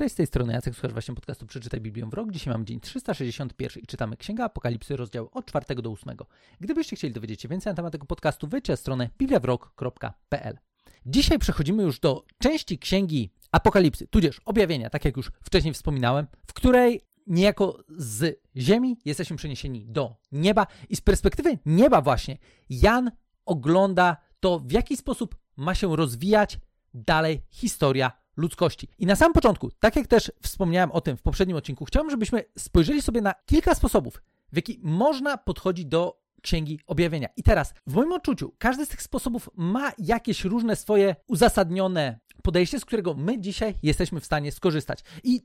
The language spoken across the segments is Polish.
Cześć, z tej strony Jacek, słuchasz właśnie podcastu Przeczytaj Biblię w rok. Dzisiaj mamy dzień 361 i czytamy Księga Apokalipsy, rozdział od 4 do 8. Gdybyście chcieli dowiedzieć się więcej na temat tego podcastu, wejdźcie na stronę bibliawrok.pl. Dzisiaj przechodzimy już do części Księgi Apokalipsy, tudzież objawienia, tak jak już wcześniej wspominałem, w której niejako z ziemi jesteśmy przeniesieni do nieba i z perspektywy nieba właśnie Jan ogląda to, w jaki sposób ma się rozwijać dalej historia ludzkości. I na samym początku, tak jak też wspomniałem o tym w poprzednim odcinku, chciałbym, żebyśmy spojrzeli sobie na kilka sposobów, w jaki można podchodzić do Księgi Objawienia. I teraz, w moim odczuciu, każdy z tych sposobów ma jakieś różne swoje uzasadnione podejście, z którego my dzisiaj jesteśmy w stanie skorzystać. I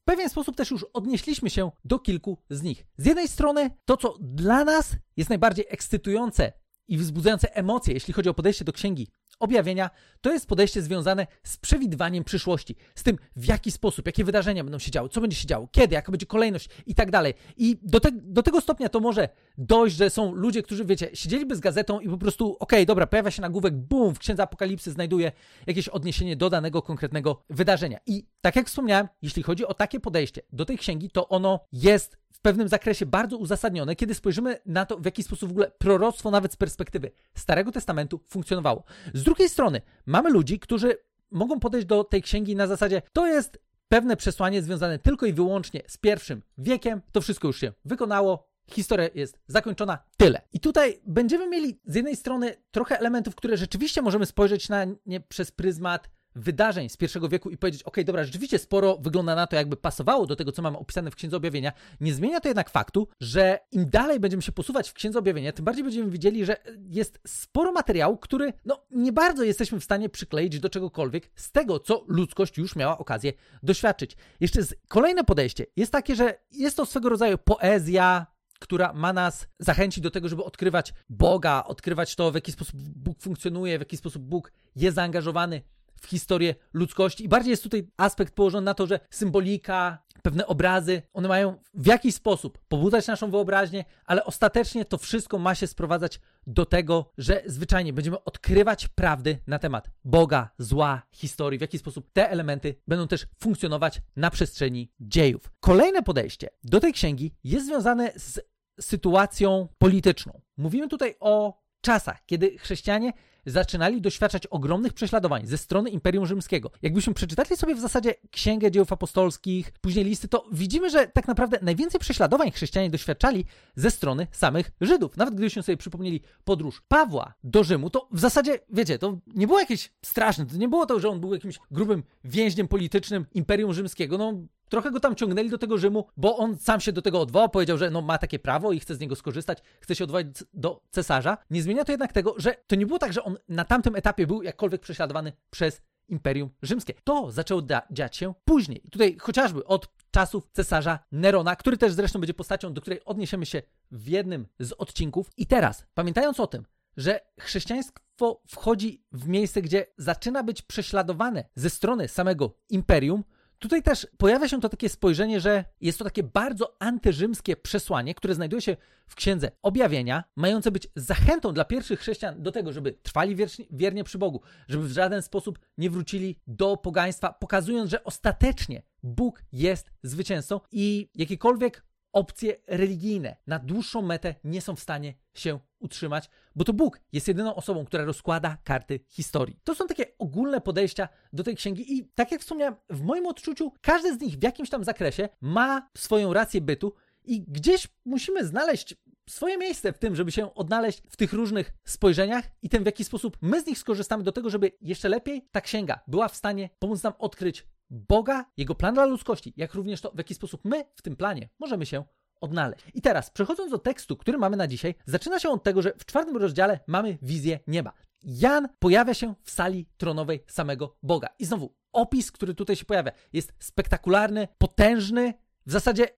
w pewien sposób też już odnieśliśmy się do kilku z nich. Z jednej strony, to co dla nas jest najbardziej ekscytujące i wzbudzające emocje, jeśli chodzi o podejście do księgi objawienia, to jest podejście związane z przewidywaniem przyszłości, z tym w jaki sposób, jakie wydarzenia będą się działy, co będzie się działo, kiedy, jaka będzie kolejność i tak dalej. I do, te, do tego stopnia to może dojść, że są ludzie, którzy, wiecie, siedzieliby z gazetą i po prostu, okej, okay, dobra, pojawia się nagłówek, bum, w Księdze Apokalipsy znajduje jakieś odniesienie do danego konkretnego wydarzenia. I tak jak wspomniałem, jeśli chodzi o takie podejście do tej księgi, to ono jest pewnym zakresie bardzo uzasadnione, kiedy spojrzymy na to, w jaki sposób w ogóle proroctwo nawet z perspektywy Starego Testamentu funkcjonowało. Z drugiej strony, mamy ludzi, którzy mogą podejść do tej księgi na zasadzie, to jest pewne przesłanie związane tylko i wyłącznie z pierwszym wiekiem, to wszystko już się wykonało, historia jest zakończona, tyle. I tutaj będziemy mieli z jednej strony trochę elementów, które rzeczywiście możemy spojrzeć na nie przez pryzmat wydarzeń z pierwszego wieku i powiedzieć, ok, dobra, rzeczywiście sporo wygląda na to, jakby pasowało do tego, co mamy opisane w Księdze Objawienia. Nie zmienia to jednak faktu, że im dalej będziemy się posuwać w Księdze Objawienia, tym bardziej będziemy widzieli, że jest sporo materiału, który no nie bardzo jesteśmy w stanie przykleić do czegokolwiek z tego, co ludzkość już miała okazję doświadczyć. Jeszcze kolejne podejście jest takie, że jest to swego rodzaju poezja, która ma nas zachęcić do tego, żeby odkrywać Boga, odkrywać to, w jaki sposób Bóg funkcjonuje, w jaki sposób Bóg jest zaangażowany w historię ludzkości. I bardziej jest tutaj aspekt położony na to, że symbolika, pewne obrazy, one mają w jakiś sposób pobudzać naszą wyobraźnię, ale ostatecznie to wszystko ma się sprowadzać do tego, że zwyczajnie będziemy odkrywać prawdy na temat Boga, zła, historii, w jaki sposób te elementy będą też funkcjonować na przestrzeni dziejów. Kolejne podejście do tej księgi jest związane z sytuacją polityczną. Mówimy tutaj o czasach, kiedy chrześcijanie zaczynali doświadczać ogromnych prześladowań ze strony Imperium Rzymskiego. Jakbyśmy przeczytali sobie w zasadzie Księgę Dzieł Apostolskich, później listy, to widzimy, że tak naprawdę najwięcej prześladowań chrześcijanie doświadczali ze strony samych Żydów. Nawet gdybyśmy sobie przypomnieli podróż Pawła do Rzymu, to w zasadzie, wiecie, to nie było jakieś straszne, to nie było to, że on był jakimś grubym więźniem politycznym Imperium Rzymskiego. No, trochę go tam ciągnęli do tego Rzymu, bo on sam się do tego odwołał, powiedział, że no, ma takie prawo i chce z niego skorzystać, chce się odwołać do cesarza. Nie zmienia to jednak tego, że to nie było tak, że on na tamtym etapie był jakkolwiek prześladowany przez Imperium Rzymskie. To zaczęło dziać się później. I tutaj chociażby od czasów cesarza Nerona, który też zresztą będzie postacią, do której odniesiemy się w jednym z odcinków. I teraz, pamiętając o tym, że chrześcijaństwo wchodzi w miejsce, gdzie zaczyna być prześladowane ze strony samego imperium, Tutaj też pojawia się to takie spojrzenie, że jest to takie bardzo antyrzymskie przesłanie, które znajduje się w księdze objawienia, mające być zachętą dla pierwszych chrześcijan do tego, żeby trwali wiernie przy Bogu, żeby w żaden sposób nie wrócili do pogaństwa, pokazując, że ostatecznie Bóg jest zwycięzcą i jakiekolwiek opcje religijne na dłuższą metę nie są w stanie się utrzymać, bo to Bóg jest jedyną osobą, która rozkłada karty historii. To są takie ogólne podejścia do tej księgi i tak jak wspomniałem, w moim odczuciu każdy z nich w jakimś tam zakresie ma swoją rację bytu i gdzieś musimy znaleźć swoje miejsce w tym, żeby się odnaleźć w tych różnych spojrzeniach i tym, w jaki sposób my z nich skorzystamy do tego, żeby jeszcze lepiej ta księga była w stanie pomóc nam odkryć Boga, Jego plan dla ludzkości, jak również to, w jaki sposób my w tym planie możemy się odnaleźć. I teraz, przechodząc do tekstu, który mamy na dzisiaj, zaczyna się od tego, że w czwartym rozdziale mamy wizję nieba. Jan pojawia się w sali tronowej samego Boga. I znowu, opis, który tutaj się pojawia, jest spektakularny, potężny. W zasadzie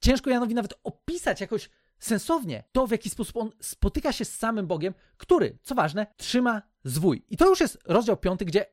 ciężko Janowi nawet opisać jakoś sensownie to, w jaki sposób on spotyka się z samym Bogiem, który, co ważne, trzyma zwój. I to już jest rozdział piąty, gdzie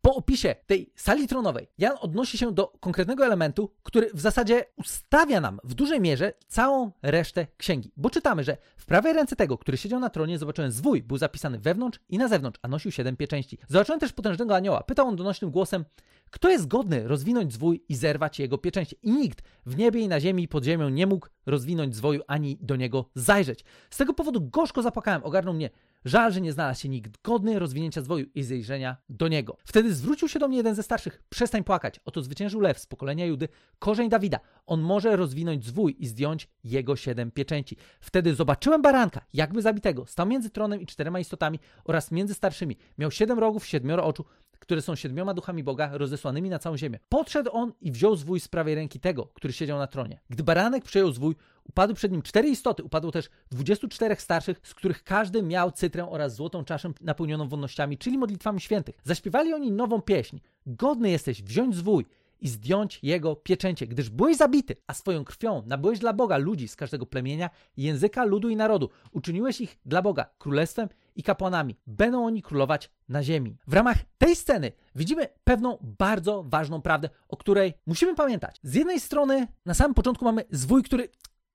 po opisie tej sali tronowej Jan odnosi się do konkretnego elementu, który w zasadzie ustawia nam w dużej mierze całą resztę księgi. Bo czytamy, że w prawej ręce tego, który siedział na tronie, zobaczyłem zwój, był zapisany wewnątrz i na zewnątrz, a nosił siedem pieczęści. Zobaczyłem też potężnego anioła. Pytał on donośnym głosem, kto jest godny rozwinąć zwój i zerwać jego pieczęcie? I nikt w niebie i na ziemi i pod ziemią nie mógł rozwinąć zwoju ani do niego zajrzeć. Z tego powodu gorzko zapłakałem, ogarnął mnie Żal, że nie znalazł się nikt godny rozwinięcia zwoju i zejrzenia do niego. Wtedy zwrócił się do mnie jeden ze starszych. Przestań płakać. Oto zwyciężył lew z pokolenia Judy, korzeń Dawida. On może rozwinąć zwój i zdjąć jego siedem pieczęci. Wtedy zobaczyłem baranka, jakby zabitego. Stał między tronem i czterema istotami oraz między starszymi. Miał siedem rogów, siedmioro oczu, które są siedmioma duchami Boga rozesłanymi na całą ziemię. Podszedł on i wziął zwój z prawej ręki tego, który siedział na tronie. Gdy baranek przejął zwój, upadły przed nim cztery istoty, upadło też dwudziestu czterech starszych, z których każdy miał cytrę oraz złotą czaszę napełnioną wonnościami, czyli modlitwami świętych. Zaśpiewali oni nową pieśń. Godny jesteś wziąć zwój i zdjąć jego pieczęcie, gdyż byłeś zabity, a swoją krwią nabyłeś dla Boga ludzi z każdego plemienia, języka, ludu i narodu. Uczyniłeś ich dla Boga królestwem i kapłanami. Będą oni królować na ziemi. W ramach tej sceny widzimy pewną bardzo ważną prawdę, o której musimy pamiętać. Z jednej strony na samym początku mamy zwój, który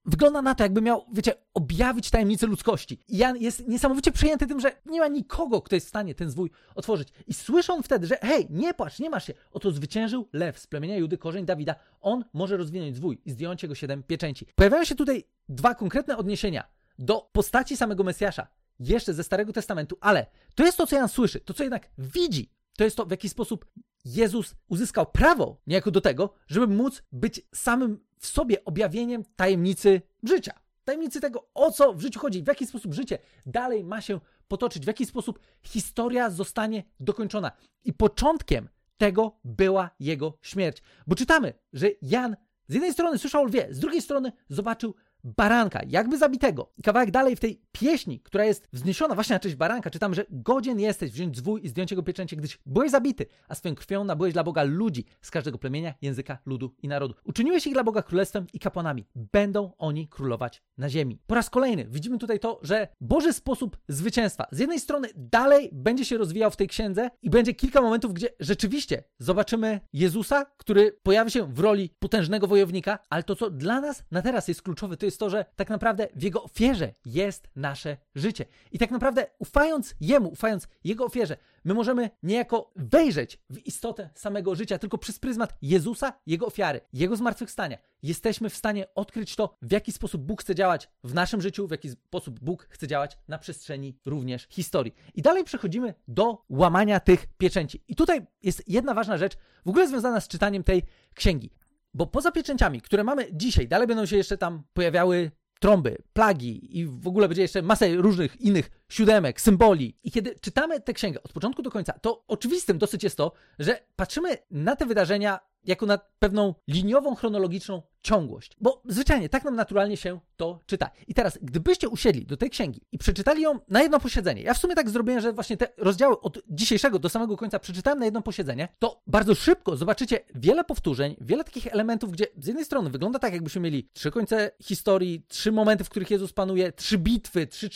Wygląda na to, jakby miał, wiecie, objawić tajemnicę ludzkości. I Jan jest niesamowicie przejęty tym, że nie ma nikogo, kto jest w stanie ten zwój otworzyć. I słyszy on wtedy, że hej, nie płacz, nie masz się. Oto zwyciężył lew z plemienia Judy, korzeń Dawida. On może rozwinąć zwój i zdjąć jego siedem pieczęci. Pojawiają się tutaj dwa konkretne odniesienia do postaci samego Mesjasza, jeszcze ze Starego Testamentu, ale to jest to, co Jan słyszy, to, co jednak widzi. To jest to, w jaki sposób Jezus uzyskał prawo niejako do tego, żeby móc być samym w sobie objawieniem tajemnicy życia. Tajemnicy tego, o co w życiu chodzi, w jaki sposób życie dalej ma się potoczyć, w jaki sposób historia zostanie dokończona. I początkiem tego była jego śmierć. Bo czytamy, że Jan z jednej strony słyszał lwie, z drugiej strony zobaczył baranka, jakby zabitego. I kawałek dalej w tej pieśni, która jest wzniesiona właśnie na cześć baranka, czytam, że godzien jesteś wziąć zwój i zdjąć jego pieczęcie, gdyś byłeś zabity, a swoją krwią nabyłeś dla Boga ludzi z każdego plemienia, języka, ludu i narodu. Uczyniłeś ich dla Boga królestwem i kapłanami. Będą oni królować na ziemi. Po raz kolejny widzimy tutaj to, że Boży sposób zwycięstwa z jednej strony dalej będzie się rozwijał w tej księdze i będzie kilka momentów, gdzie rzeczywiście zobaczymy Jezusa, który pojawi się w roli potężnego wojownika, ale to, co dla nas na teraz jest kluczowe, to jest jest to, że tak naprawdę w Jego ofierze jest nasze życie. I tak naprawdę ufając Jemu, ufając Jego ofierze, my możemy niejako wejrzeć w istotę samego życia tylko przez pryzmat Jezusa, Jego ofiary, Jego zmartwychwstania. Jesteśmy w stanie odkryć to, w jaki sposób Bóg chce działać w naszym życiu, w jaki sposób Bóg chce działać na przestrzeni również historii. I dalej przechodzimy do łamania tych pieczęci. I tutaj jest jedna ważna rzecz, w ogóle związana z czytaniem tej księgi. Bo poza pieczęciami, które mamy dzisiaj, dalej będą się jeszcze tam pojawiały trąby, plagi i w ogóle będzie jeszcze masę różnych innych siódemek, symboli. I kiedy czytamy tę księgę od początku do końca, to oczywistym dosyć jest to, że patrzymy na te wydarzenia jako na pewną liniową, chronologiczną ciągłość. Bo zwyczajnie tak nam naturalnie się to czyta. I teraz, gdybyście usiedli do tej księgi i przeczytali ją na jedno posiedzenie, ja w sumie tak zrobiłem, że właśnie te rozdziały od dzisiejszego do samego końca przeczytałem na jedno posiedzenie, to bardzo szybko zobaczycie wiele powtórzeń, wiele takich elementów, gdzie z jednej strony wygląda tak, jakbyśmy mieli trzy końce historii, trzy momenty, w których Jezus panuje, trzy bitwy, trzy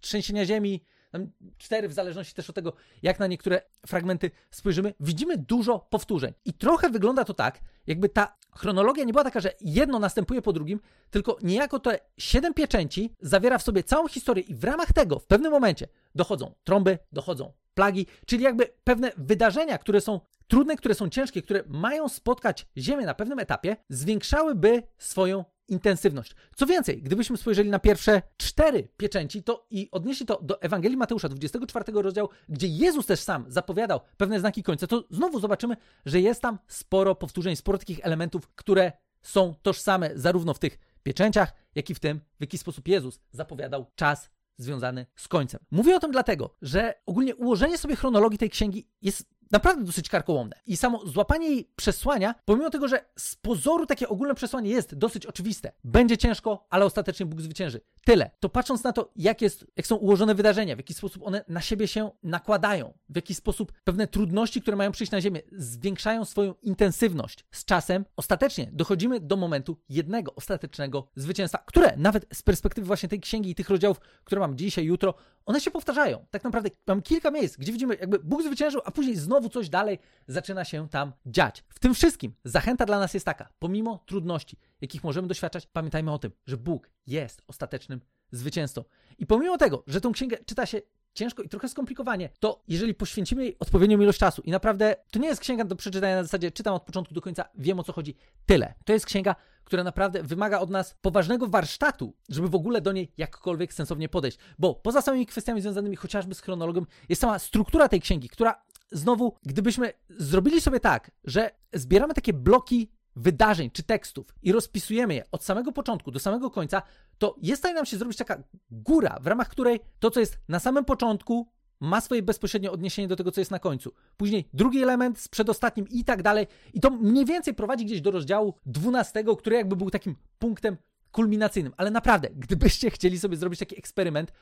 trzęsienia ziemi, tam cztery w zależności też od tego, jak na niektóre fragmenty spojrzymy, widzimy dużo powtórzeń. I trochę wygląda to tak, jakby ta chronologia nie była taka, że jedno następuje po drugim, tylko niejako te siedem pieczęci zawiera w sobie całą historię i w ramach tego w pewnym momencie dochodzą trąby, dochodzą plagi, czyli jakby pewne wydarzenia, które są trudne, które są ciężkie, które mają spotkać Ziemię na pewnym etapie, zwiększałyby swoją intensywność. Co więcej, gdybyśmy spojrzeli na pierwsze cztery pieczęci to i odnieśli to do Ewangelii Mateusza 24 rozdziału, gdzie Jezus też sam zapowiadał pewne znaki końca, to znowu zobaczymy, że jest tam sporo powtórzeń, sporo takich elementów, które są tożsame zarówno w tych pieczęciach, jak i w tym, w jaki sposób Jezus zapowiadał czas związany z końcem. Mówię o tym dlatego, że ogólnie ułożenie sobie chronologii tej księgi jest naprawdę dosyć karkołomne. I samo złapanie jej przesłania, pomimo tego, że z pozoru takie ogólne przesłanie jest dosyć oczywiste, będzie ciężko, ale ostatecznie Bóg zwycięży. Tyle. To patrząc na to, jak, jest, jak są ułożone wydarzenia, w jaki sposób one na siebie się nakładają, w jaki sposób pewne trudności, które mają przyjść na Ziemię, zwiększają swoją intensywność. Z czasem ostatecznie dochodzimy do momentu jednego ostatecznego zwycięstwa, które nawet z perspektywy właśnie tej księgi i tych rozdziałów, które mam dzisiaj, jutro, one się powtarzają. Tak naprawdę mam kilka miejsc, gdzie widzimy, jakby Bóg zwyciężył, a później znowu znowu coś dalej zaczyna się tam dziać. W tym wszystkim zachęta dla nas jest taka: pomimo trudności, jakich możemy doświadczać, pamiętajmy o tym, że Bóg jest ostatecznym zwycięzcą. I pomimo tego, że tą księgę czyta się ciężko i trochę skomplikowanie, to jeżeli poświęcimy jej odpowiednią ilość czasu i naprawdę to nie jest księga do przeczytania na zasadzie czytam od początku do końca, wiem o co chodzi, tyle. To jest księga, która naprawdę wymaga od nas poważnego warsztatu, żeby w ogóle do niej jakkolwiek sensownie podejść. Bo poza samymi kwestiami związanymi chociażby z chronologią, jest sama struktura tej księgi, która znowu, gdybyśmy zrobili sobie tak, że zbieramy takie bloki wydarzeń czy tekstów i rozpisujemy je od samego początku do samego końca, to jest w stanie nam się zrobić taka góra, w ramach której to, co jest na samym początku, ma swoje bezpośrednie odniesienie do tego, co jest na końcu. Później drugi element z przedostatnim i tak dalej. I to mniej więcej prowadzi gdzieś do rozdziału 12, który jakby był takim punktem kulminacyjnym. Ale naprawdę, gdybyście chcieli sobie zrobić taki eksperyment,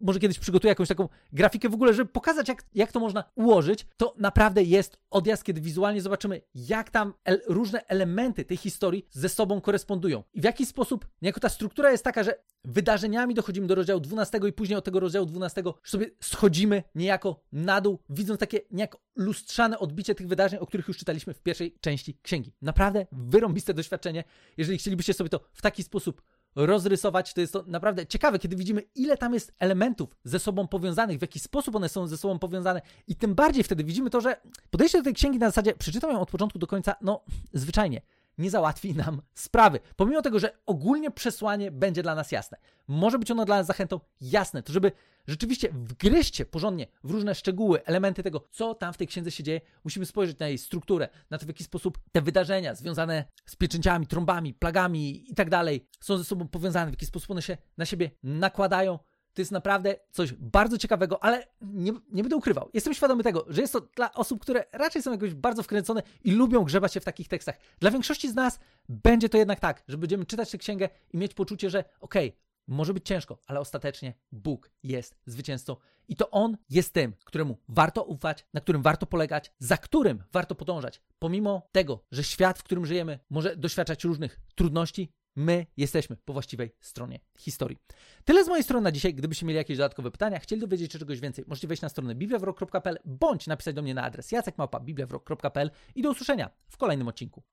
może kiedyś przygotuję jakąś taką grafikę w ogóle, żeby pokazać, jak, jak to można ułożyć, to naprawdę jest odjazd, kiedy wizualnie zobaczymy, jak tam el różne elementy tej historii ze sobą korespondują. I w jaki sposób, jako ta struktura jest taka, że wydarzeniami dochodzimy do rozdziału 12 i później od tego rozdziału 12 sobie schodzimy niejako na dół, widząc takie niejako lustrzane odbicie tych wydarzeń, o których już czytaliśmy w pierwszej części księgi. Naprawdę wyrąbiste doświadczenie. Jeżeli chcielibyście sobie to w taki sposób rozrysować, to jest to naprawdę ciekawe, kiedy widzimy, ile tam jest elementów ze sobą powiązanych, w jaki sposób one są ze sobą powiązane i tym bardziej wtedy widzimy to, że podejście do tej księgi na zasadzie przeczytam ją od początku do końca, no zwyczajnie nie załatwi nam sprawy. Pomimo tego, że ogólnie przesłanie będzie dla nas jasne. Może być ono dla nas zachętą jasne, to żeby rzeczywiście wgryźć się porządnie w różne szczegóły, elementy tego, co tam w tej księdze się dzieje, musimy spojrzeć na jej strukturę, na to, w jaki sposób te wydarzenia związane z pieczęciami, trąbami, plagami i tak dalej są ze sobą powiązane, w jaki sposób one się na siebie nakładają. To jest naprawdę coś bardzo ciekawego, ale nie, nie będę ukrywał. Jestem świadomy tego, że jest to dla osób, które raczej są jakoś bardzo wkręcone i lubią grzebać się w takich tekstach. Dla większości z nas będzie to jednak tak, że będziemy czytać tę księgę i mieć poczucie, że okej, okay, może być ciężko, ale ostatecznie Bóg jest zwycięzcą i to On jest tym, któremu warto ufać, na którym warto polegać, za którym warto podążać. Pomimo tego, że świat, w którym żyjemy, może doświadczać różnych trudności, my jesteśmy po właściwej stronie historii. Tyle z mojej strony na dzisiaj. Gdybyście mieli jakieś dodatkowe pytania, chcieli dowiedzieć się czegoś więcej, możecie wejść na stronę bibliawrok.pl bądź napisać do mnie na adres jacekmałpa.bibliawrok.pl i do usłyszenia w kolejnym odcinku.